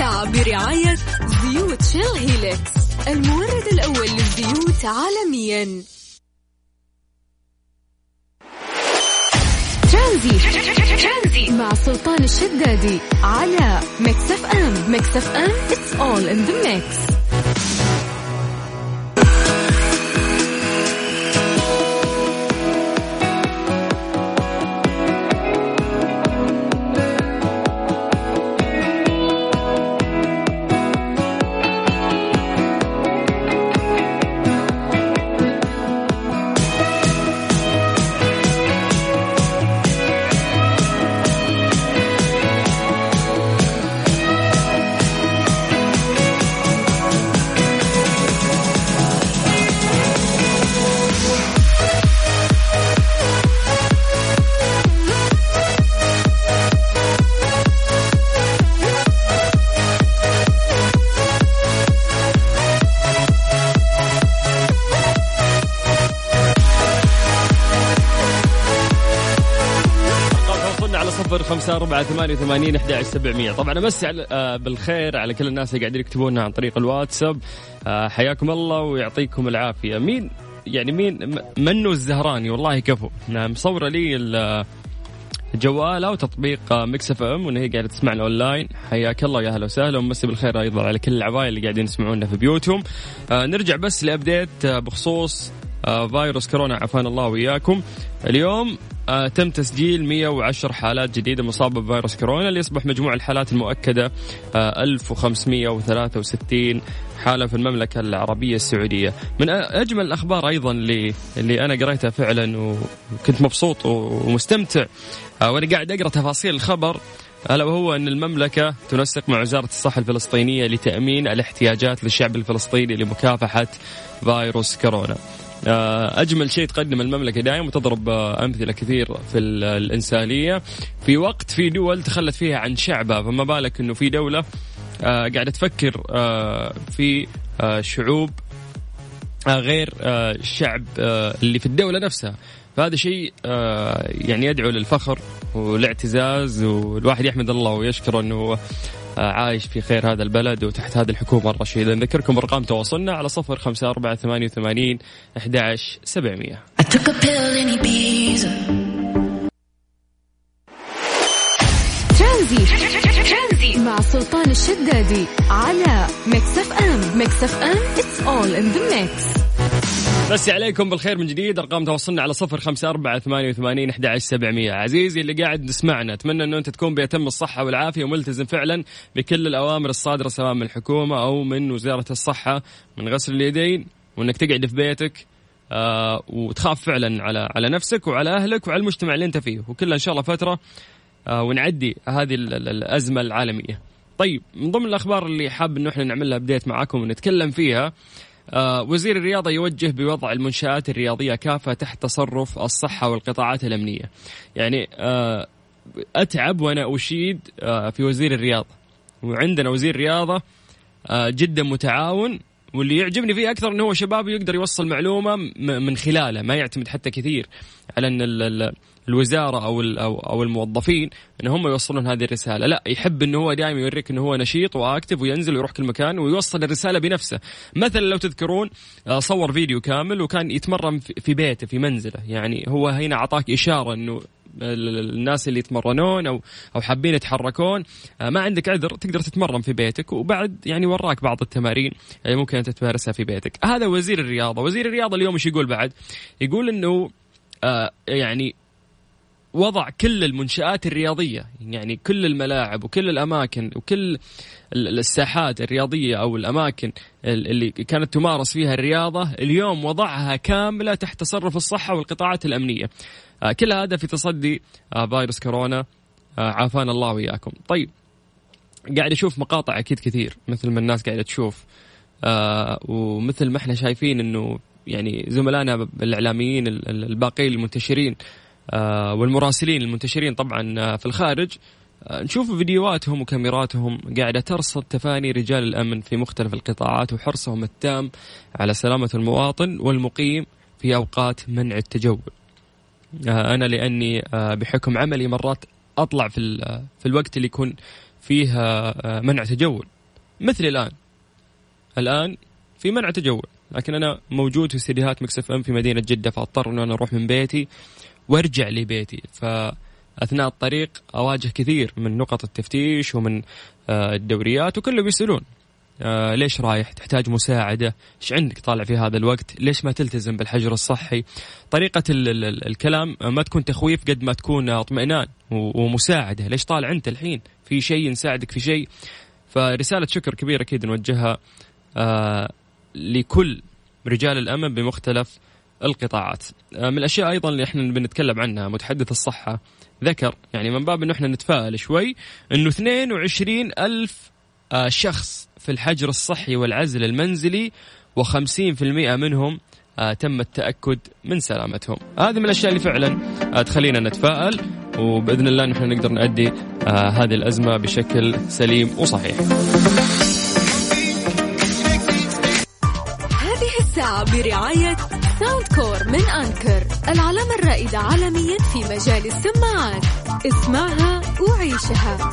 برعاية زيوت Shell Helix المورد الأول للزيوت عالميا. ترانزي مع سلطان الشدادي على Mix FM. Mix FM it's all in the mix. خمسة أربعة ثمانية وثمانين أحد سبعمية. طبعا أمسي آه، بالخير على كل الناس اللي قاعدين يكتبون عن طريق الواتساب. آه، حياكم الله ويعطيكم العافية. مين يعني مين منال الزهراني؟ والله كفو. نعم مصورة لي جوالها وتطبيق Mix FM وإن هي قاعدة تسمعنا أونلاين. حياك الله يا أهلا وسهلا. ومسي بالخير أيضا على كل الحبايب اللي قاعدين يسمعونا في بيوتهم. آه نرجع بس ل update بخصوص فيروس كورونا عافانا الله وياكم اليوم آه تم تسجيل 110 حالات جديدة مصابة بفيروس كورونا اللي يصبح مجموع الحالات المؤكدة آه 1563 حالة في المملكة العربية السعودية. من أجمل الأخبار أيضا اللي, اللي أنا قريتها فعلا وكنت مبسوط ومستمتع. آه وأنا قاعد أقرأ تفاصيل الخبر. ألا وهو أن المملكة تنسق مع وزارة الصحة الفلسطينية لتأمين الاحتياجات للشعب الفلسطيني لمكافحة فيروس كورونا. آه، أجمل شيء تقدم المملكة دائما وتضرب آه، أمثلة كثير في الإنسانية. في وقت في دول تخلت فيها عن شعبها فما بالك إنه في دولة آه، قاعدة تفكر في شعوب غير الشعب اللي في الدولة نفسها. فهذا شيء يعني يدعو للفخر والاعتزاز والواحد يحمد الله ويشكر إنه آه، عايش في خير هذا البلد وتحت هذه الحكومة الرشيدة. نذكركم أرقام تواصلنا على صفر خمسة أربعة ثمانية وثمانين أحد سبعمية. ترانزي مع سلطان الشدادي على Mix FM. Mix FM it's all in the mix. أمسي عليكم بالخير من جديد. أرقام تواصلنا على صفر خمسة أربعة ثمانية وثمانين أحد سبعمية. عزيزي اللي قاعد تسمعنا أتمنى أنه أنت تكون بأتم الصحة والعافية وملتزم فعلا بكل الأوامر الصادرة سواء من الحكومة أو من وزارة الصحة من غسل اليدين وأنك تقعد في بيتك آه وتخاف فعلا على على نفسك وعلى أهلك وعلى المجتمع اللي أنت فيه. وكلها إن شاء الله فترة آه ونعدي هذه الأزمة العالمية. طيب من ضمن الأخبار اللي حاب أنه إحنا نعملها بديت معاكم ونتكلم فيها آه، وزير الرياضة يوجه بوضع المنشآت الرياضية كافة تحت تصرف الصحة والقطاعات الأمنية. يعني آه، أتعب وأنا أشيد آه، في وزير الرياضة. وعندنا وزير رياضة جدا متعاون واللي يعجبني فيه أكثر إنه هو شباب يقدر يوصل معلومة من خلاله ما يعتمد حتى كثير على إن الوزارة أو أو الموظفين إن هم يوصلون هذه الرسالة. لا يحب انه هو دائما يوريك انه هو نشيط وأكتف وينزل ويروح كل مكان ويوصل الرسالة بنفسه. مثلا لو تذكرون آه، صور فيديو كامل وكان يتمرن في بيته في منزله. يعني هو هنا أعطاك إشارة إنه الناس اللي يتمرنون أو أو حابين يتحركون آه، ما عندك عذر تقدر تتمرن في بيتك وبعد يعني وراك بعض التمارين اللي ممكن أنت تمارسها في بيتك. هذا وزير الرياضة. وزير الرياضة اليوم إيش يقول بعد؟ يقول إنه آه يعني وضع كل المنشآت الرياضية يعني كل الملاعب وكل الأماكن وكل الساحات الرياضية أو الأماكن اللي كانت تمارس فيها الرياضة اليوم وضعها كاملة تحت تصرف الصحة والقطاعات الأمنية. آه، كل هذا في تصدي آه، فيروس كورونا. آه، عافانا الله وإياكم. طيب قاعد أشوف مقاطع أكيد كثير مثل ما الناس قاعدة تشوف. ومثل ما إحنا شايفين إنه يعني زملائنا الإعلاميين الباقيين المنتشرين والمراسلين المنتشرين طبعا آه، في الخارج. آه، نشوف فيديوهاتهم وكاميراتهم قاعدة ترصد تفاني رجال الأمن في مختلف القطاعات وحرصهم التام على سلامة المواطن والمقيم في أوقات منع التجول. أنا لأني بحكم عملي مرات أطلع في, في الوقت اللي يكون فيها آه، منع تجول. مثل الآن. الآن في منع تجول لكن أنا موجود في استديوهات مكسف أم في مدينة جدة فأضطر أنه أنا أروح من بيتي. وارجع لبيتي فأثناء الطريق أواجه كثير من نقط التفتيش ومن آه، الدوريات وكله بيسألون آه ليش رايح؟ تحتاج مساعدة. إيش عندك طالع في هذا الوقت؟ ليش ما تلتزم بالحجر الصحي؟ طريقة ال ال الكلام ما تكون تخويف قد ما تكون اطمئنان ومساعدة. ليش طالع أنت الحين؟ في شيء نساعدك في شيء؟ فرسالة شكر كبيرة أكيد نوجهها آه لكل رجال الأمن بمختلف القطاعات. آه من الأشياء أيضا اللي إحنا بنتكلم عنها متحدث الصحة ذكر يعني من باب أنه إحنا نتفائل شوي أنه 22 ألف آه شخص في الحجر الصحي والعزل المنزلي و50% منهم آه تم التأكد من سلامتهم. هذه من الأشياء اللي فعلا تخلينا نتفائل وبإذن الله نحن نقدر نؤدي هذه الأزمة بشكل سليم وصحيح. هذه Soundcore من Anker العلامة الرائدة عالميا في مجال السماعات. اسمعها وعيشها.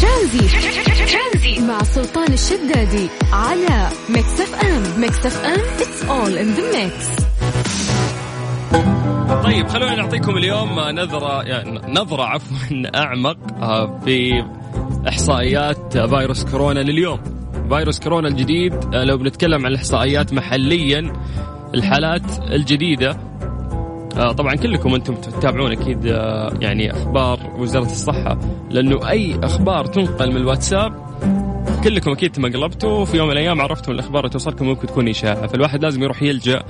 ترانزي مع سلطان الشدادي على Mix FM. Mix FM it's all in the mix. طيب خلونا نعطيكم اليوم نظرة يعني نظرة عفوا أعمق آه، في إحصائيات فيروس كورونا لليوم. فيروس كورونا الجديد آه، لو بنتكلم عن الإحصائيات محليا الحالات الجديدة آه، طبعا كلكم أنتم تتابعون أكيد يعني أخبار وزارة الصحة لأنه أي أخبار تنقل من الواتساب كلكم أكيد تمقلبتوا في يوم من الأيام عرفتوا الأخبار اللي توصلكم ممكن تكون إشاعة فالواحد لازم يروح يلجأ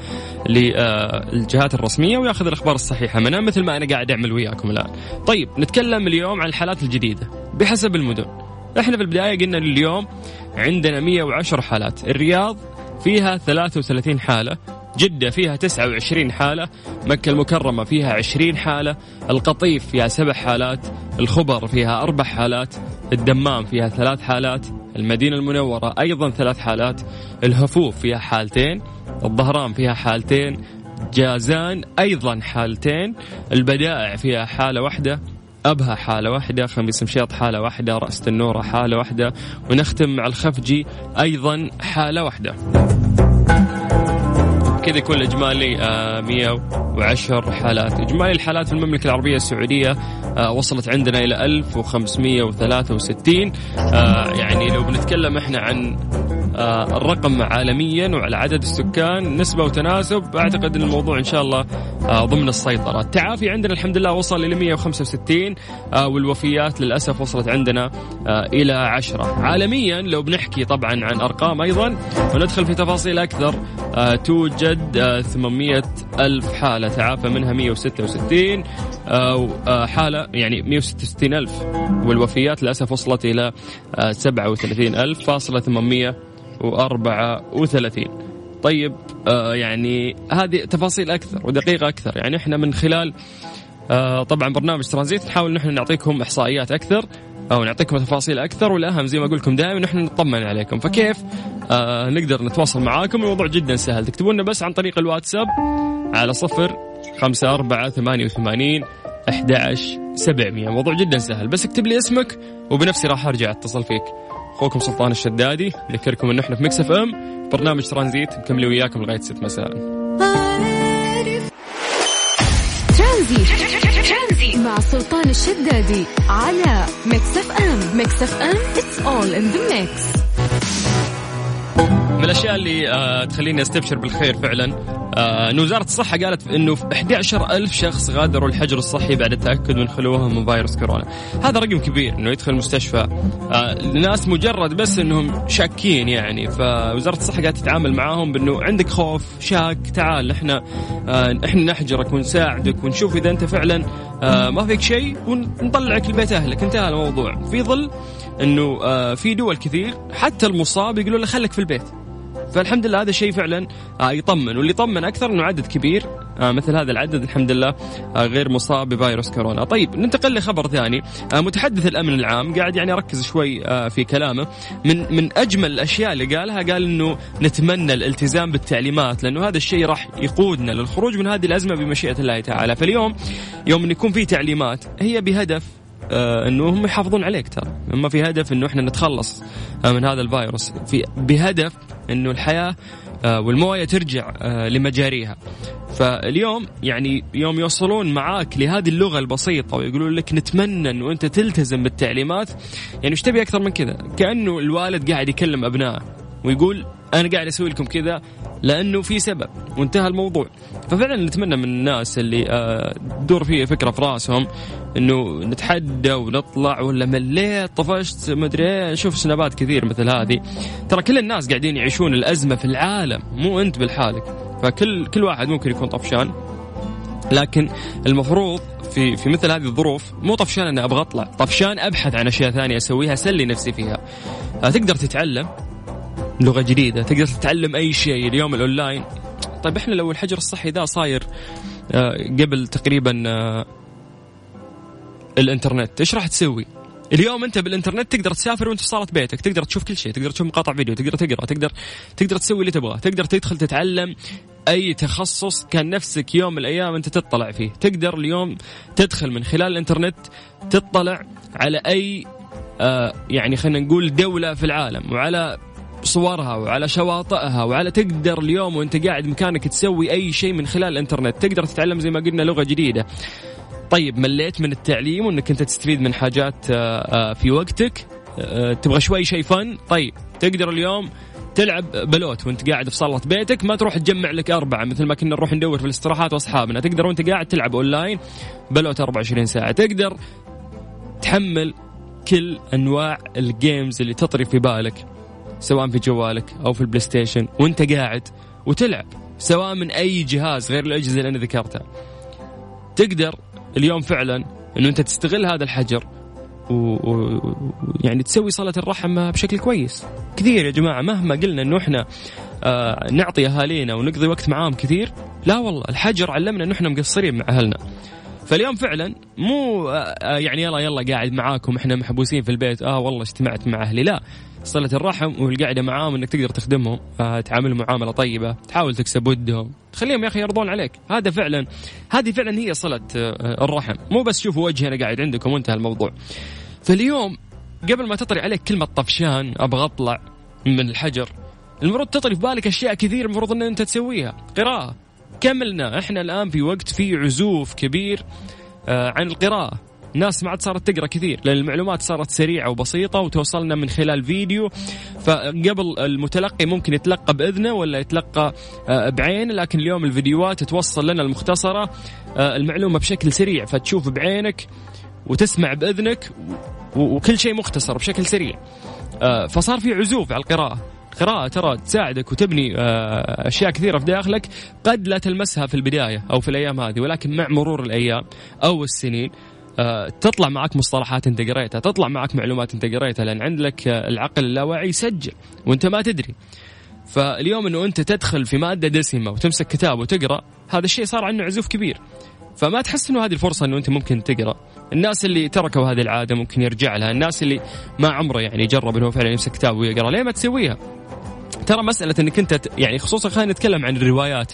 للجهات الرسمية ويأخذ الأخبار الصحيحة منها مثل ما أنا قاعد أعمل وياكم الآن. طيب نتكلم اليوم عن الحالات الجديدة بحسب المدن. إحنا في البداية قلنا اليوم عندنا 110 حالات، الرياض فيها 33 حالة، جدة فيها 29 حالة مكة المكرمة فيها 20 حالة القطيف فيها سبع حالات الخبر فيها أربع حالات الدمام فيها ثلاث حالات المدينة المنورة أيضا ثلاث حالات الهفوف فيها حالتين الظهران فيها حالتين جازان أيضا حالتين البدائع فيها حالة واحدة أبها حالة واحدة خميس مشيط حالة واحدة رأس تنورة حالة واحدة ونختم مع الخفجي أيضا حالة واحدة. كذا يكون الإجمالي 110 حالات. إجمالي الحالات في المملكة العربية السعودية آه، وصلت عندنا إلى 1563 آه، يعني لو بنتكلم إحنا عن آه، الرقم عالميا وعلى عدد السكان نسبة وتناسب. أعتقد أن الموضوع إن شاء الله ضمن السيطرة. التعافي عندنا الحمد لله وصل إلى 165 والوفيات للأسف وصلت عندنا إلى 10 عالميا لو بنحكي طبعا عن أرقام أيضا وندخل في تفاصيل أكثر توجد 800 ألف حالة تعافى منها 166 حالة يعني 166 ألف والوفيات للأسف وصلت إلى 37 ألف فاصلة 834 طيب آه يعني هذه تفاصيل أكثر ودقيقة أكثر. يعني إحنا من خلال آه طبعا برنامج ترانزيت نحاول نحن نعطيكم إحصائيات أكثر أو نعطيكم تفاصيل أكثر والأهم زي ما أقول لكم دائما نحن نطمن عليكم. فكيف؟ آه نقدر نتواصل معاكم. الموضوع جدا سهل. تكتبون لنا بس عن طريق الواتساب على صفر خمسة أربعة ثمانية وثمانين 11 700 موضوع جدا سهل. بس اكتب لي اسمك وبنفسي راح أرجع أتصل فيك. أخوكم سلطان الشدادي اذكركم انه إحنا في Mix FM برنامج ترانزيت مكملين وياكم لغاية 6 مساء. ترانزيت مع سلطان الشدادي على Mix FM Mix FM it's all in the mix من الأشياء اللي آه تخليني أستبشر بالخير فعلا. آه إن وزارة الصحة قالت إنه 11 ألف شخص غادروا الحجر الصحي بعد التأكد من خلوهم من فيروس كورونا. هذا رقم كبير إنه يدخل المستشفى آه الناس مجرد بس إنهم شاكين يعني. فوزارة الصحة قاعدة تتعامل معاهم بإنه عندك خوف شاك تعال إحنا آه إحنا نحجرك ونساعدك ونشوف إذا أنت فعلا آه ما فيك شيء ونطلعك لبيت أهلك. انتهى الموضوع. في ظل إنه آه في دول كثير حتى المصاب يقولوا له خليك في البيت. فالحمد لله هذا شيء فعلا آه، يطمن. واللي يطمن أكثر إنه عدد كبير آه، مثل هذا العدد الحمد لله غير مصاب بفيروس كورونا. طيب ننتقل لخبر ثاني. متحدث الأمن العام قاعد يعني اركز شوي في كلامه. من من أجمل الأشياء اللي قالها قال إنه نتمنى الالتزام بالتعليمات لأنه هذا الشيء راح يقودنا للخروج من هذه الأزمة بمشيئة الله تعالى. فاليوم يوم إن يكون في تعليمات هي بهدف إنه هم يحافظون عليك ترى. هم في هدف إنه إحنا نتخلص آه من هذا الفيروس. في بهدف إنه الحياة آه والموية ترجع آه لمجاريها. فاليوم يعني يوم يوصلون معاك لهذه اللغة البسيطة ويقولون لك نتمنى انه انت تلتزم بالتعليمات يعني إيش تبي أكثر من كذا؟ كأنه الوالد قاعد يكلم أبنائه ويقول أنا قاعد أسوي لكم كذا لأنه في سبب وانتهى الموضوع. ففعلا نتمنى من الناس اللي تدور آه، فيه فكرة في رأسهم إنه نتحدى ونطلع ولا مليت طفشت ما أدري إيه نشوف سنابات كثير مثل هذه. ترى كل الناس قاعدين يعيشون الأزمة في العالم مو أنت لحالك. فكل كل واحد ممكن يكون طفشان لكن المفروض في في مثل هذه الظروف مو طفشان اني أبغى أطلع طفشان أبحث عن أشياء ثانية أسويها أسلي نفسي فيها. تقدر تتعلم لغة جديدة. تقدر تتعلم أي شيء اليوم الأونلاين. طيب إحنا لو الحجر الصحي ذا صاير آه، قبل تقريبا آه، الإنترنت إيش راح تسوي؟ اليوم أنت بالإنترنت تقدر تسافر وأنت في صالة بيتك. تقدر تشوف كل شيء. تقدر تشوف مقاطع فيديو. تقدر تقرأ. تقدر تقدر تسوي اللي تبغاه. تقدر تدخل تتعلم أي تخصص كان نفسك يوم من الأيام أنت تطلع فيه. تقدر اليوم تدخل من خلال الإنترنت تطلع على أي آه يعني خلينا نقول دولة في العالم وعلى صورها وعلى شواطئها وعلى تقدر اليوم وانت قاعد مكانك تسوي أي شيء من خلال الإنترنت. تقدر تتعلم زي ما قلنا لغة جديدة. طيب مليت من التعليم وإنك أنت تستفيد من حاجات آه، آه، في وقتك. آه، تبغى شوي شيء فن طيب تقدر اليوم تلعب بلوت وانت قاعد في صالة بيتك. ما تروح تجمع لك أربعة مثل ما كنا نروح ندور في الاستراحات وأصحابنا. تقدر وانت قاعد تلعب اونلاين بلوت 24 ساعة. تقدر تحمل كل أنواع ال games اللي تطري في بالك. سواء في جوالك أو في ال PlayStation وأنت قاعد وتلعب سواء من أي جهاز غير الأجهزة اللي أنا ذكرتها. تقدر اليوم فعلا إنه أنت تستغل هذا الحجر ويعني و... تسوي صلاة الرحم بشكل كويس. كثير يا جماعة مهما قلنا إنه إحنا آه نعطي أهالينا ونقضي وقت معاهم كثير لا والله الحجر علمنا إنه إحنا مقصرين مع أهلنا. فاليوم فعلا مو آه, آه، يعني يلا يلا قاعد معاكم إحنا محبوسين في البيت آه والله اجتمعت مع أهلي. لا صلة الرحم والقعدة معاهم إنك تقدر تخدمهم تعاملهم معاملة طيبة تحاول تكسب ودهم. تخليهم يا أخي يرضون عليك. هذا فعلا هذه فعلا هي صلة آه، الرحم. مو بس شوفوا وجهي أنا قاعد عندكم وانتهى الموضوع. فاليوم قبل ما تطري عليك كلمة طفشان أبغى أطلع من الحجر. المفروض تطري في بالك أشياء كثير المفروض إن أنت تسويها. قراءة. كملنا. إحنا الآن في وقت في عزوف كبير آه، عن القراءة. الناس ما عاد صارت تقرأ كثير لأن المعلومات صارت سريعة وبسيطة وتوصلنا من خلال فيديو. فقبل المتلقي ممكن يتلقى بإذنه ولا يتلقى آه، بعين لكن اليوم الفيديوهات توصل لنا المختصرة آه، المعلومة بشكل سريع. فتشوف بعينك وتسمع بإذنك وكل شيء مختصر بشكل سريع. آه، فصار في عزوف على القراءة. القراءة ترى تساعدك وتبني أشياء كثيرة في داخلك. قد لا تلمسها في البداية أو في الأيام هذه ولكن مع مرور الأيام أو السنين تطلع معك مصطلحات انت قريتها تطلع معك معلومات انت قريتها لأن عندك آه، العقل اللاواعي يسجل وأنت ما تدري. فاليوم إنه أنت تدخل في مادة دسمة وتمسك كتاب وتقرأ هذا الشيء صار عنه عزوف كبير. فما تحس إنه هذه الفرصة إنه أنت ممكن تقرأ. الناس اللي تركوا هذه العادة ممكن يرجع لها. الناس اللي ما عمره يعني جرب إنه فعلا يمسك كتاب ويقرأ. ليه ما تسويها؟ ترى مسألة إنك أنت يعني خصوصا خلينا نتكلم عن الروايات.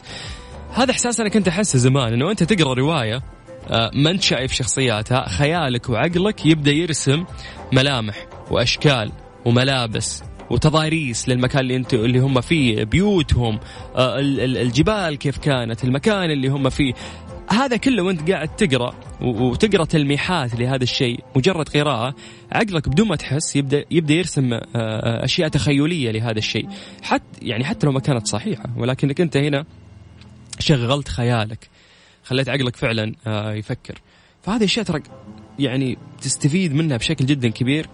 هذا إحساس أنا كنت أحسه زمان إنه أنت تقرأ رواية آه، ما انت شايف شخصياتها؟ خيالك وعقلك يبدأ يرسم ملامح وأشكال وملابس وتضاريس للمكان اللي انت اللي هم فيه بيوتهم آه، الجبال كيف كانت المكان اللي هم فيه. هذا كله وانت قاعد تقرأ وتقرأ تلميحات لهذا الشيء مجرد قراءة عقلك بدون ما تحس يبدا يبدأ يرسم آه، أشياء تخيلية لهذا الشيء. حتى يعني حتى لو ما كانت صحيحة ولكنك انت هنا شغلت خيالك. خليت عقلك فعلا آه، يفكر. فهذه أشياء ترى يعني تستفيد منها بشكل جدا كبير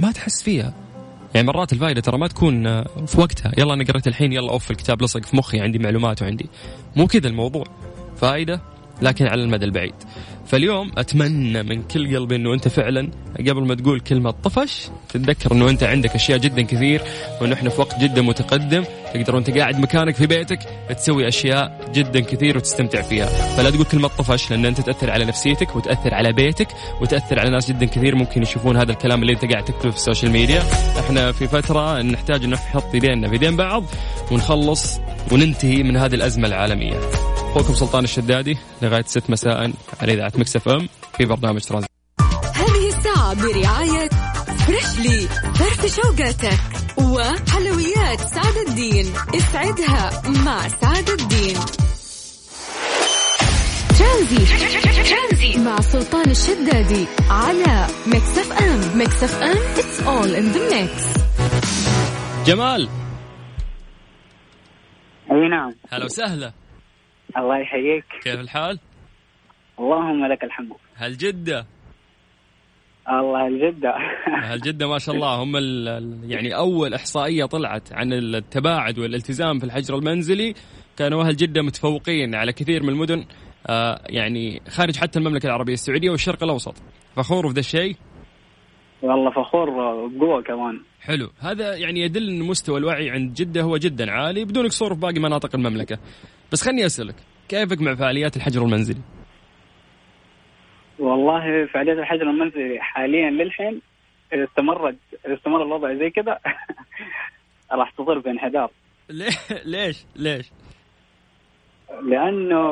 ما تحس فيها. يعني مرات الفائده ترى ما تكون آه، في وقتها. يلا أنا قريت الحين يلا أوف الكتاب لصق في مخي عندي معلومات وعندي. مو كذا الموضوع. فائدة لكن على المدى البعيد. فاليوم أتمنى من كل قلبي إنه أنت فعلا قبل ما تقول كلمة طفش تتذكر إنه أنت عندك أشياء جدا كثير وإنه إحنا في وقت جدا متقدم تقدر وأنت قاعد مكانك في بيتك تسوي أشياء جدا كثير وتستمتع فيها. فلا تقول كلمة طفش لأن أنت تأثر على نفسيتك وتأثر على بيتك وتأثر على ناس جدا كثير ممكن يشوفون هذا الكلام اللي أنت قاعد تكتبه في ال social media. إحنا في فترة نحتاج نحط يدينا في يدين بعض ونخلص وننتهي من هذه الأزمة العالمية. أخوكم سلطان الشدادي لغاية 6 مساء على إذاعة Mix FM في برنامج ترانزيت السابعة برعاية Freshly فرف شوقاتك وحلويات سعد الدين. اسعدها مع سعد الدين. ترانزي مع سلطان الشدادي على Mix FM. Mix FM it's all in the mix. جمال. أي نعم. هلا وسهلا. الله يحييك. كيف الحال؟ اللهم لك الحمد. هل جدة؟ الله الجدة. هل جدة ما شاء الله. هم يعني أول إحصائية طلعت عن التباعد والالتزام في الحجر المنزلي. كانوا أهل جدة متفوقين على كثير من المدن آه يعني خارج حتى المملكة العربية السعودية والشرق الأوسط. فخور في ذا الشيء؟ والله فخور بقوة كمان. حلو. هذا يعني يدل إن مستوى الوعي عند جدة هو جدا عالي بدون قصور في باقي مناطق المملكة. بس خلني أسألك كيفك مع فعاليات الحجر المنزلي؟ والله فعاليات الحجر المنزلي حاليا للحين إذا استمرت إذا استمر الوضع زي كذا راح تصير بانحدار ليش؟ ليش؟ لأنه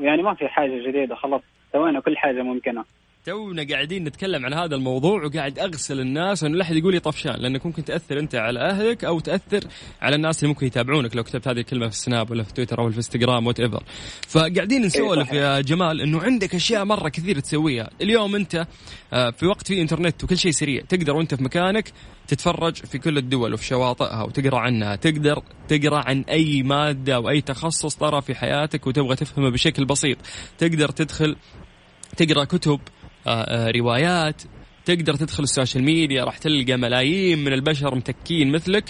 يعني ما في حاجة جديدة خلاص سوينا كل حاجة ممكنة. تونا قاعدين نتكلم عن هذا الموضوع وقاعد أغسل الناس انه لا أحد يقول لي طفشان لأنك ممكن تأثر أنت على أهلك أو تأثر على الناس اللي ممكن يتابعونك لو كتبت هذه الكلمة في السناب ولا في تويتر أو في انستغرام whatever فقاعدين نسولف يا جمال إنه عندك أشياء مرة كثير تسويها. اليوم أنت آه، في وقت في إنترنت وكل شيء سريع تقدر وأنت في مكانك تتفرج في كل الدول وفي شواطئها وتقرأ عنها. تقدر تقرأ عن أي مادة أو أي تخصص طرى في حياتك وتبغى تفهمه بشكل بسيط. تقدر تدخل تقرأ كتب روايات. تقدر تدخل ال social media راح تلقى ملايين من البشر متكين مثلك.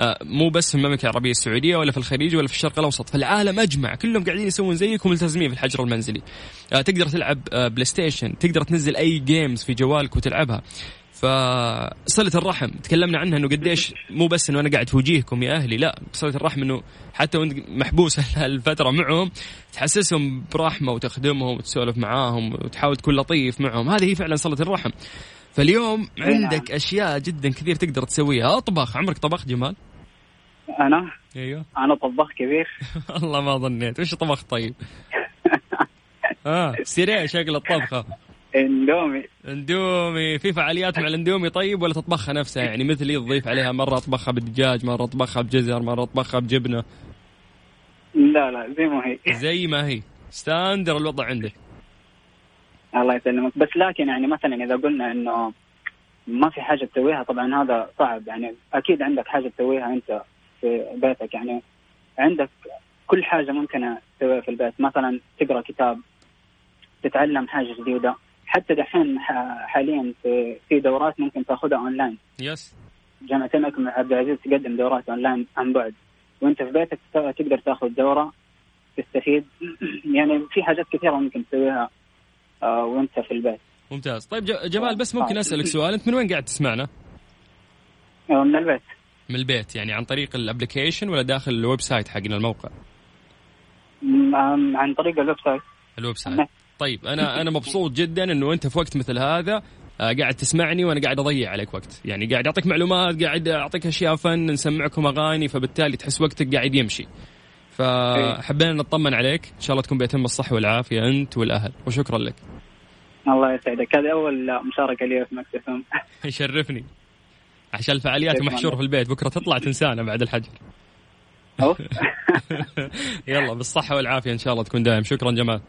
آه، مو بس في المملكة العربية السعودية ولا في الخليج ولا في الشرق الأوسط في العالم أجمع. كلهم قاعدين يسوون زيك وملتزمين في الحجر المنزلي. تقدر تلعب PlayStation تقدر تنزل أي games في جوالك وتلعبها. فصلة الرحم تكلمنا عنها إنه قديش مو بس إنه أنا قاعد في وجيهكم يا أهلي لا صلة الرحم إنه حتى وأنت محبوس هالفترة معهم تحسسهم برحمة وتخدمهم وتسولف معاهم وتحاول تكون لطيف معهم هذه هي فعلا صلة الرحم فاليوم عندك أشياء جدا كثير تقدر تسويها اطبخ عمرك طبخت جمال؟ أنا؟ أيوه أنا طباخ كبير والله ما ظنيت وش طبخت طيب؟ آه سيري شكل الطبخة اندومي. اندومي. في فعاليات مع الاندومي طيب ولا تطبخها نفسها؟ يعني مثلي تضيف عليها مرة أطبخها بالدجاج مرة أطبخها بجزر مرة أطبخها بجبنة. لا لا زي ما هي. زي ما هي. standard الوضع عندك. الله يسلمك. بس لكن يعني مثلا إذا قلنا إنه ما في حاجة تسويها طبعا هذا صعب. يعني أكيد عندك حاجة تسويها أنت في بيتك. يعني عندك كل حاجة ممكنة تسويها في البيت. مثلا تقرأ كتاب تتعلم حاجة جديدة. حتى دحين حاليا في في دورات ممكن تاخذها online. Yes. جامعة الملك عبد العزيز تقدم دورات أونلاين عن بعد. وأنت في بيتك تقدر تاخذ دورة تستفيد. يعني في حاجات كثيرة ممكن تسويها آه، وأنت في البيت. ممتاز. طيب جمال بس ممكن آه. أسألك سؤال. أنت من وين قاعد تسمعنا؟ آه، من البيت. من البيت يعني عن طريق ال application ولا داخل ال website حقنا الموقع؟ عن طريق الويب سايت. الويب سايت. طيب أنا أنا مبسوط جدا إنه أنت في وقت مثل هذا آه، قاعد تسمعني وأنا قاعد أضيع عليك وقت. يعني قاعد أعطيك معلومات قاعد أعطيك أشياء fun نسمعكم أغاني فبالتالي تحس وقتك قاعد يمشي. فحبينا نطمن عليك. إن شاء الله تكون بيتم الصحة والعافية أنت والأهل. وشكرا لك. الله يسعدك. هذه أول مشاركة لي في مكتب. يشرفني. عشان الفعاليات محشور في البيت. بكرة تطلع تنسانا بعد الحجر. يلا بالصحة والعافية إن شاء الله تكون دايم. شكرا جمال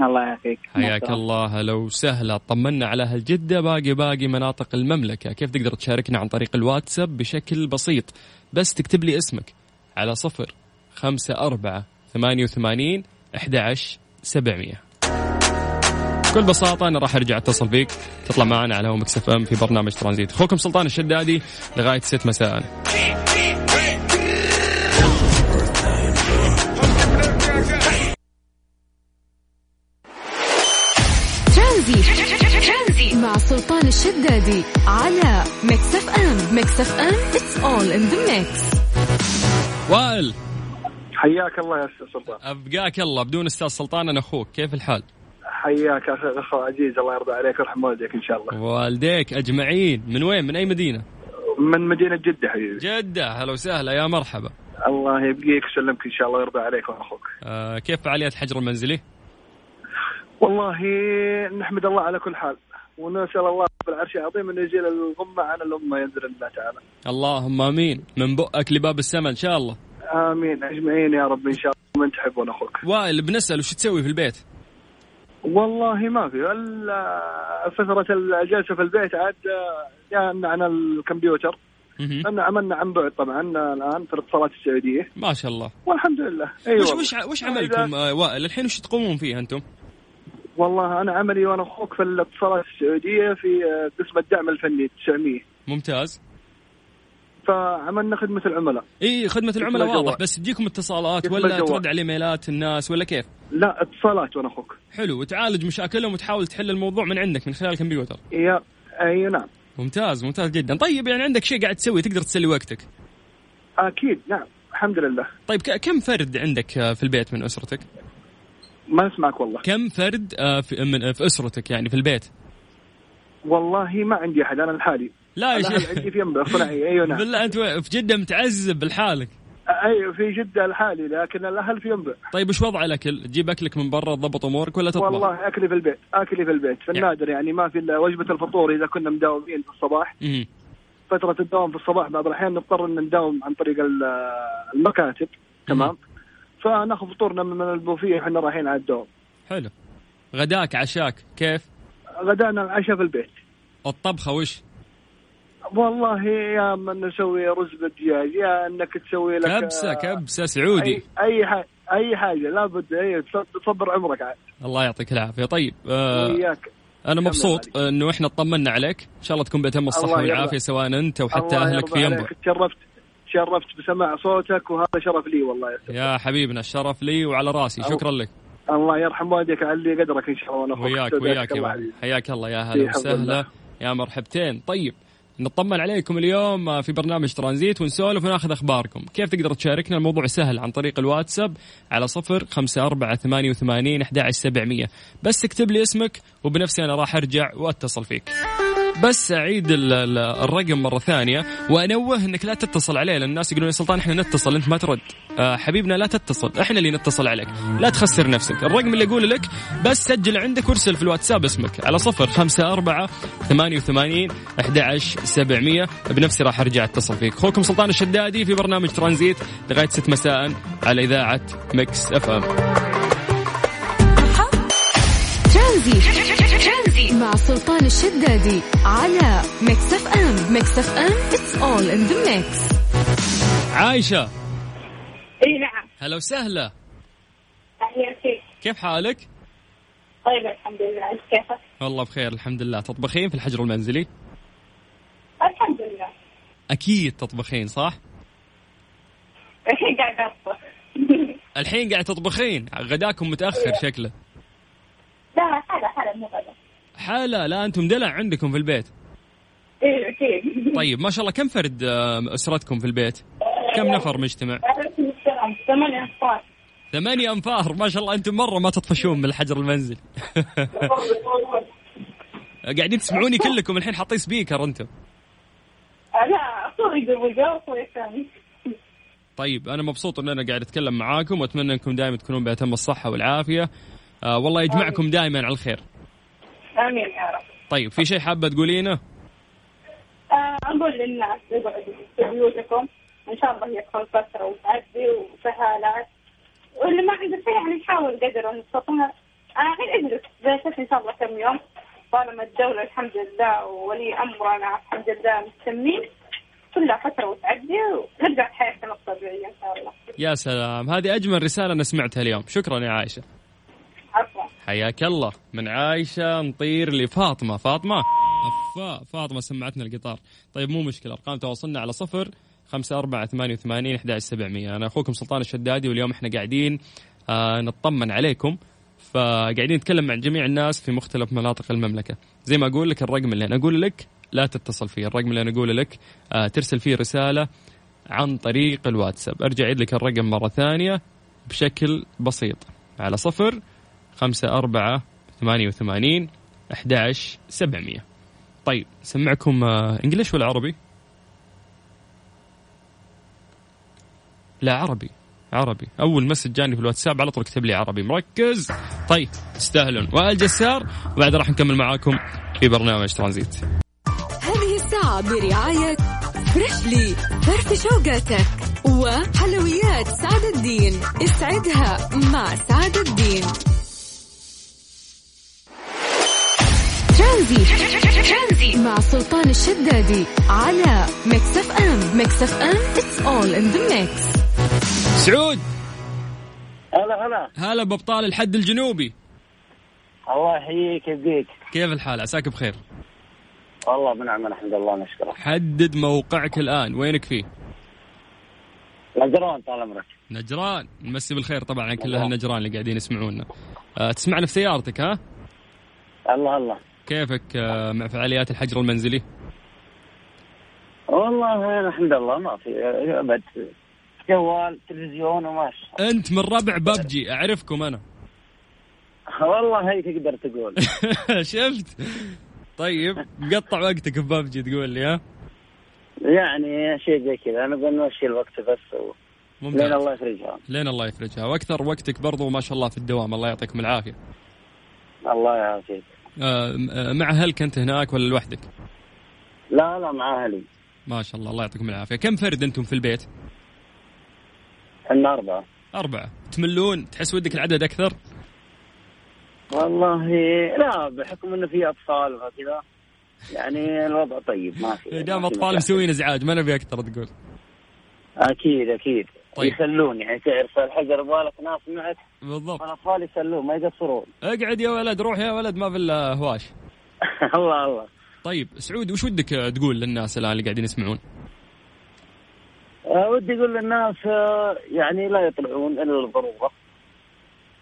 الله يعافيك. حياك الله هلا وسهلا. طمنا على أهل جدة باقي باقي مناطق المملكة. كيف تقدر تشاركنا عن طريق الواتساب بشكل بسيط؟ بس تكتب لي اسمك على صفر خمسة أربعة ثمانية وثمانين أحد عشر سبعمية. بكل بساطة أنا راح أرجع أتصل فيك تطلع معنا على Mix FM في برنامج ترانزيت. أخوكم سلطان الشدادي لغاية ست مساء. الشدادي على Mix FM Mix FM it's all in the mix وائل. حياك الله يا أستاذ سلطان. أبقاك الله بدون أستاذ سلطان أنا أخوك. كيف الحال؟ حياك أخو عزيز الله يرضى عليك ويرحم والديك إن شاء الله. والديك أجمعين. من وين؟ من أي مدينة؟ من مدينة جدة حبيبي. جدة. هلا وسهلا. يا مرحبا. الله يبقيك ويسلمك إن شاء الله ويرضى عليك وأخوك. آه كيف فعاليات الحجر المنزلي؟ والله نحمد الله على كل حال. ونسال الله رب العرش العظيم إنه يزيل الغمه عن الأمة ينزل الله تعالى. اللهم آمين. من بؤك لباب السماء إن شاء الله. آمين. أجمعين يا رب إن شاء الله. من تحبون أخوك. وائل بنسأل وش تسوي في البيت؟ والله ما في. فترة الجلسة في البيت عاد يا عن الكمبيوتر. إحنا عملنا عن بعد طبعا الآن في الاتصالات السعودية. ما شاء الله. والحمد لله. أيوه وش وش وش عملكم آه وائل؟ الحين وش تقومون فيه أنتم؟ والله أنا عملي وأنا أخوك في الاتصالات السعودية في آه، قسم الدعم الفني 900 ممتاز. فعملنا خدمة العملاء. إي خدمة العملاء واضح بس تجيكم اتصالات ولا ترد على إيميلات الناس ولا كيف؟ لا اتصالات وأنا أخوك. حلو وتعالج مشاكلهم وتحاول تحل الموضوع من عندك من خلال الكمبيوتر. يا أي نعم. ممتاز ممتاز جدا. طيب يعني عندك شيء قاعد تسوي تقدر تسلي وقتك؟ أكيد نعم. الحمد لله. طيب كم فرد عندك في البيت من أسرتك؟ ما أسمعك والله. كم فرد آه، في, من في أسرتك يعني في البيت؟ والله ما عندي أحد أنا لحالي. لا يا شيخ. عندي في ينبع صناعي أيوه نعم. بالله أنت في جدة متعذب لحالك. أيوه في جدة لحالي لكن الأهل في ينبع طيب وش وضع الأكل؟ تجيب أكلك من برا تضبط أمورك ولا تطبخ؟ والله أكلي في البيت، أكلي في البيت، في النادر يعني ما في إلا وجبة الفطور إذا كنا مداومين في الصباح. فترة الدوام في الصباح بعض الأحيان نضطر إن نداوم عن طريق المكاتب. تمام؟ فناخذ فطورنا من البوفيه وإحنا رايحين على الدوام. حلو. غداك عشاك كيف؟ غدانا العشاء في البيت. الطبخة وش؟ والله يا من نسوي رز بالدجاج يا إنك تسوي لك كبسة كبسة سعودي اي أي حاجة أي حاجة لابد اي تصبر عمرك عاد الله يعطيك العافية طيب آه وياك أنا مبسوط إنه إحنا اطمنا عليك إن شاء الله تكون بيتم الصحه والعافية سواء أنت وحتى أهلك في ينبع تشرفت تشرفت بسماع صوتك وهذا شرف لي والله يا, يا حبيبنا الشرف لي وعلى راسي. شكرا لك. الله يرحم والديك علي قدرك إن شاء الله وياك وياك حياك الله يا هلا وسهلا. يا مرحبتين. طيب نطمن عليكم اليوم في برنامج ترانزيت ونسولف وناخذ أخباركم. كيف تقدر تشاركنا؟ الموضوع سهل عن طريق الواتساب على صفر خمسة أربعة ثمانية وثمانين أحد سبعمية. بس اكتب لي اسمك وبنفسي أنا راح أرجع وأتصل فيك. بس أعيد الرقم مرة ثانية وأنوه إنك لا تتصل عليه لأن الناس يقولون يا سلطان إحنا نتصل أنت ما ترد. آه حبيبنا لا تتصل إحنا اللي نتصل عليك. لا تخسر نفسك. الرقم اللي اقوله لك بس سجل عندك وارسل في الواتساب اسمك على صفر خمسة أربعة ثمانية وثمانين أحد سبعمية. بنفسي راح أرجع أتصل فيك. أخوكم سلطان الشدادي في برنامج ترانزيت لغاية ست مساء على إذاعة Mix FM. ترانزيت. مع سلطان الشدادي على Mix FM Mix FM it's all in the mix عايشة. إي نعم. هلا وسهلا. أهلا كيف حالك؟ طيب الحمد لله. انت كيفك؟ والله بخير الحمد لله. تطبخين في الحجر المنزلي؟ الحمد لله. أكيد تطبخين صح؟ الحين قاعد أطبخ. الحين قاعد تطبخين؟ غداكم متأخر شكله. لا حالة حالة مو غدا. حالة لا أنتم دلع عندكم في البيت. إيه أكيد. طيب ما شاء الله كم فرد آه، أسرتكم في البيت؟ كم نفر مجتمع؟ ثمانية أنفار. ثمانية أنفار ما شاء الله أنتم مرة ما تطفشون من الحجر المنزل. قاعدين تسمعوني كلكم الحين حاطين سبيكر أنتم. لا أخوي يقول أخوي الثاني طيب أنا مبسوط إن أنا قاعد أتكلم معاكم وأتمنى أنكم دائما تكونون بأتم الصحة والعافية. آه والله يجمعكم دائما على الخير. آمين يا رب. طيب في شيء حابة تقولينه؟ آه أقول للناس اقعدوا في بيوتكم. إن شاء الله يدخل فترة وتعدي وسهالات. واللي ما عنده شيء يعني يحاول قدر المستطاع. أنا الحين اجلس بيتك إن شاء الله كم يوم. طالما الدولة الحمد لله وولي أمرنا الحمد لله مستمين كلها فترة وتعدي ونرجع حياتنا الطبيعية إن شاء الله. يا سلام هذه أجمل رسالة أنا سمعتها اليوم. شكرا يا عائشة. حياك الله. من عائشه نطير لفاطمة. فاطمة؟ أفا. فاطمة سمعتنا القطار. طيب مو مشكلة. أرقام تواصلنا على صفر خمسة أربعة ثمانية وثمانين أحد سبعمية. أنا أخوكم سلطان الشدادي واليوم إحنا قاعدين آه نطمن عليكم. فقاعدين نتكلم مع جميع الناس في مختلف مناطق المملكة. زي ما أقول لك الرقم اللي أنا أقول لك لا تتصل فيه. الرقم اللي أنا أقوله لك آه ترسل فيه رسالة عن طريق الواتساب. أرجع أعيد لك الرقم مرة ثانية بشكل بسيط. على صفر خمسة أربعة ثمانية وثمانين أحد سبعمية. طيب سمعكم آه إنجليش ولا عربي؟ لا عربي عربي. أول message جاني في الواتساب على طول كتب لي عربي. مركز؟ طيب تستاهلون وائل جسار وبعد راح نكمل معاكم في برنامج ترانزيت. هذه الساعة برعاية فريشلي فرفش أوقاتك. وحلويات سعد الدين. اسعدها مع سعد الدين. ترانزيت. مع سلطان الشدادي على Mix FM Mix FM it's all in the mix. سعود. هلا هلا. هلا بأبطال الحد الجنوبي. الله يحييك يبقيك. كيف الحال؟ عساك بخير. والله بنعم الحمد لله نشكره حدد موقعك الآن. وينك فيه؟ نجران طال عمرك. نجران. نمسي بالخير طبعا على كل النجران اللي قاعدين يسمعونا. أه تسمعنا في سيارتك ها؟ الله الله. كيفك أه مع فعاليات الحجر المنزلي؟ والله الحمد لله ما في أبد. جوال تلفزيون وماشي أنت من ربع ببجي أعرفكم أنا. والله هي تقدر تقول. شفت؟ طيب مقطع وقتك في ببجي تقول لي ها؟ يعني شيء زي كذا أنا بنمشي الوقت بس و... ممتاز. لين الله يفرجها. لين الله يفرجها. وأكثر وقتك برضو ما شاء الله في الدوام. الله يعطيكم العافية. الله يعافيك. آه آه، مع أهلك أنت هناك ولا لوحدك؟ لا لا مع أهلي. ما شاء الله الله يعطيكم العافية. كم فرد أنتم في البيت؟ إحنا أربعة. أربعة. تملون؟ تحس ودك العدد أكثر؟ والله لا بحكم إنه في أطفال وكذا. يعني الوضع طيب ما في دام مشاكل. مسوين إزعاج ما نبي أكثر تقول. أكيد أكيد. طيب. يسلون يعني تعرف الحجر يبغالك ناس معك؟ بالضبط. والاطفال يسلون ما يقصرون. اقعد يا ولد روح يا ولد ما في إلا هواش. الله الله. طيب سعود وش ودك تقول للناس الآن اللي قاعدين يسمعون؟ أه ودي أقول للناس آه، يعني لا يطلعون إلا للضروره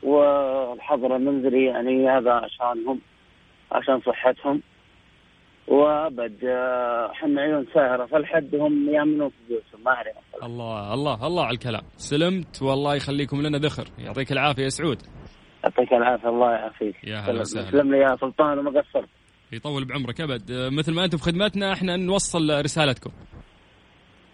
والحظر المنزلي يعني هذا عشانهم عشان صحتهم. وأبد آه، إحنا عيون ساهرة فالحد هم يأمنون في بيوتهم ما عليهم الله الله الله على الكلام. سلمت والله يخليكم لنا ذخر. يعطيك العافية يا سعود. يعطيك العافية الله يعافيك. يا هلا وسهلا. سلم لي يا سلطان وما قصرت. يطول بعمرك أبد. آه، مثل ما أنتم في خدمتنا إحنا نوصل رسالتكم.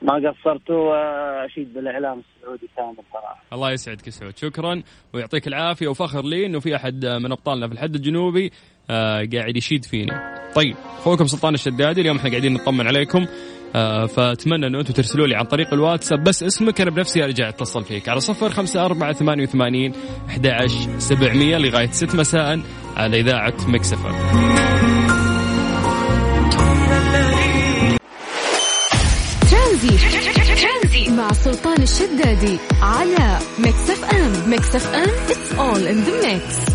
ما قصرتوا وأشيد بالإعلام السعودي كامل صراحة. الله يسعدك سعود. شكرا ويعطيك العافية وفخر لي انه في احد من أبطالنا في الحد الجنوبي آه قاعد يشيد فيني. طيب أخوكم سلطان الشدادي اليوم إحنا قاعدين نطمن عليكم. آه فأتمنى انه أنتم ترسلوا لي عن طريق الواتساب بس اسمك أنا بنفسي أرجع أتصل فيك. على صفر خمسة أربعة ثمانية وثمانين أحد عشر سبعمية لغاية ست مساء على إذاعة Mix FM ترانزيت مع سلطان الشدادي على Mix FM. Mix FM it's all in the mix.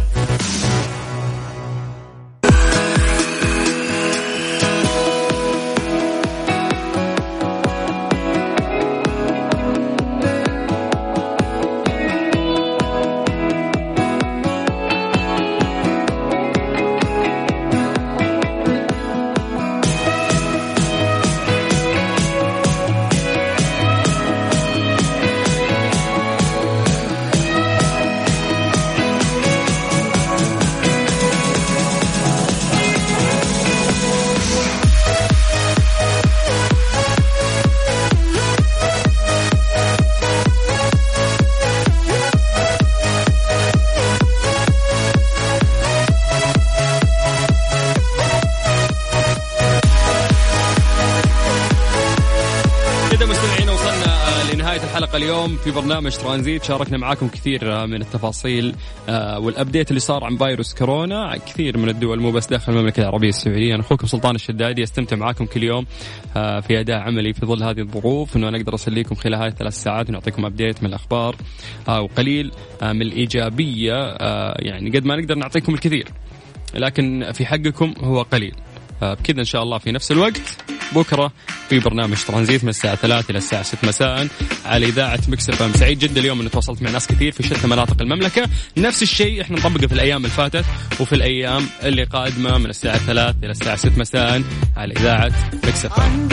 الحلقة اليوم في برنامج ترانزيت. شاركنا معاكم كثير من التفاصيل آه، والأبديت اللي صار عن فيروس كورونا. كثير من الدول مو بس داخل المملكة العربية السعودية. أنا أخوكم سلطان الشدادي أستمتع معاكم كل يوم آه، في أداء عملي في ظل هذه الظروف. أنه أنا أقدر أسليكم خلال هذه الثلاث ساعات ونعطيكم أبديت من الأخبار آه، وقليل من الإيجابية يعني قد ما نقدر نعطيكم الكثير. لكن في حقكم هو قليل. بكذا إن شاء الله في نفس الوقت. بكرة في برنامج ترانزيت من الساعة 3 إلى الساعة 6 مساء على إذاعة Mix FM. سعيد جدا اليوم إني تواصلت مع ناس كثير في شتى مناطق المملكة. نفس الشيء إحنا نطبقه في الأيام اللي فاتت وفي الأيام اللي قادمة من الساعة 3 إلى الساعة 6 مساء على إذاعة Mix FM.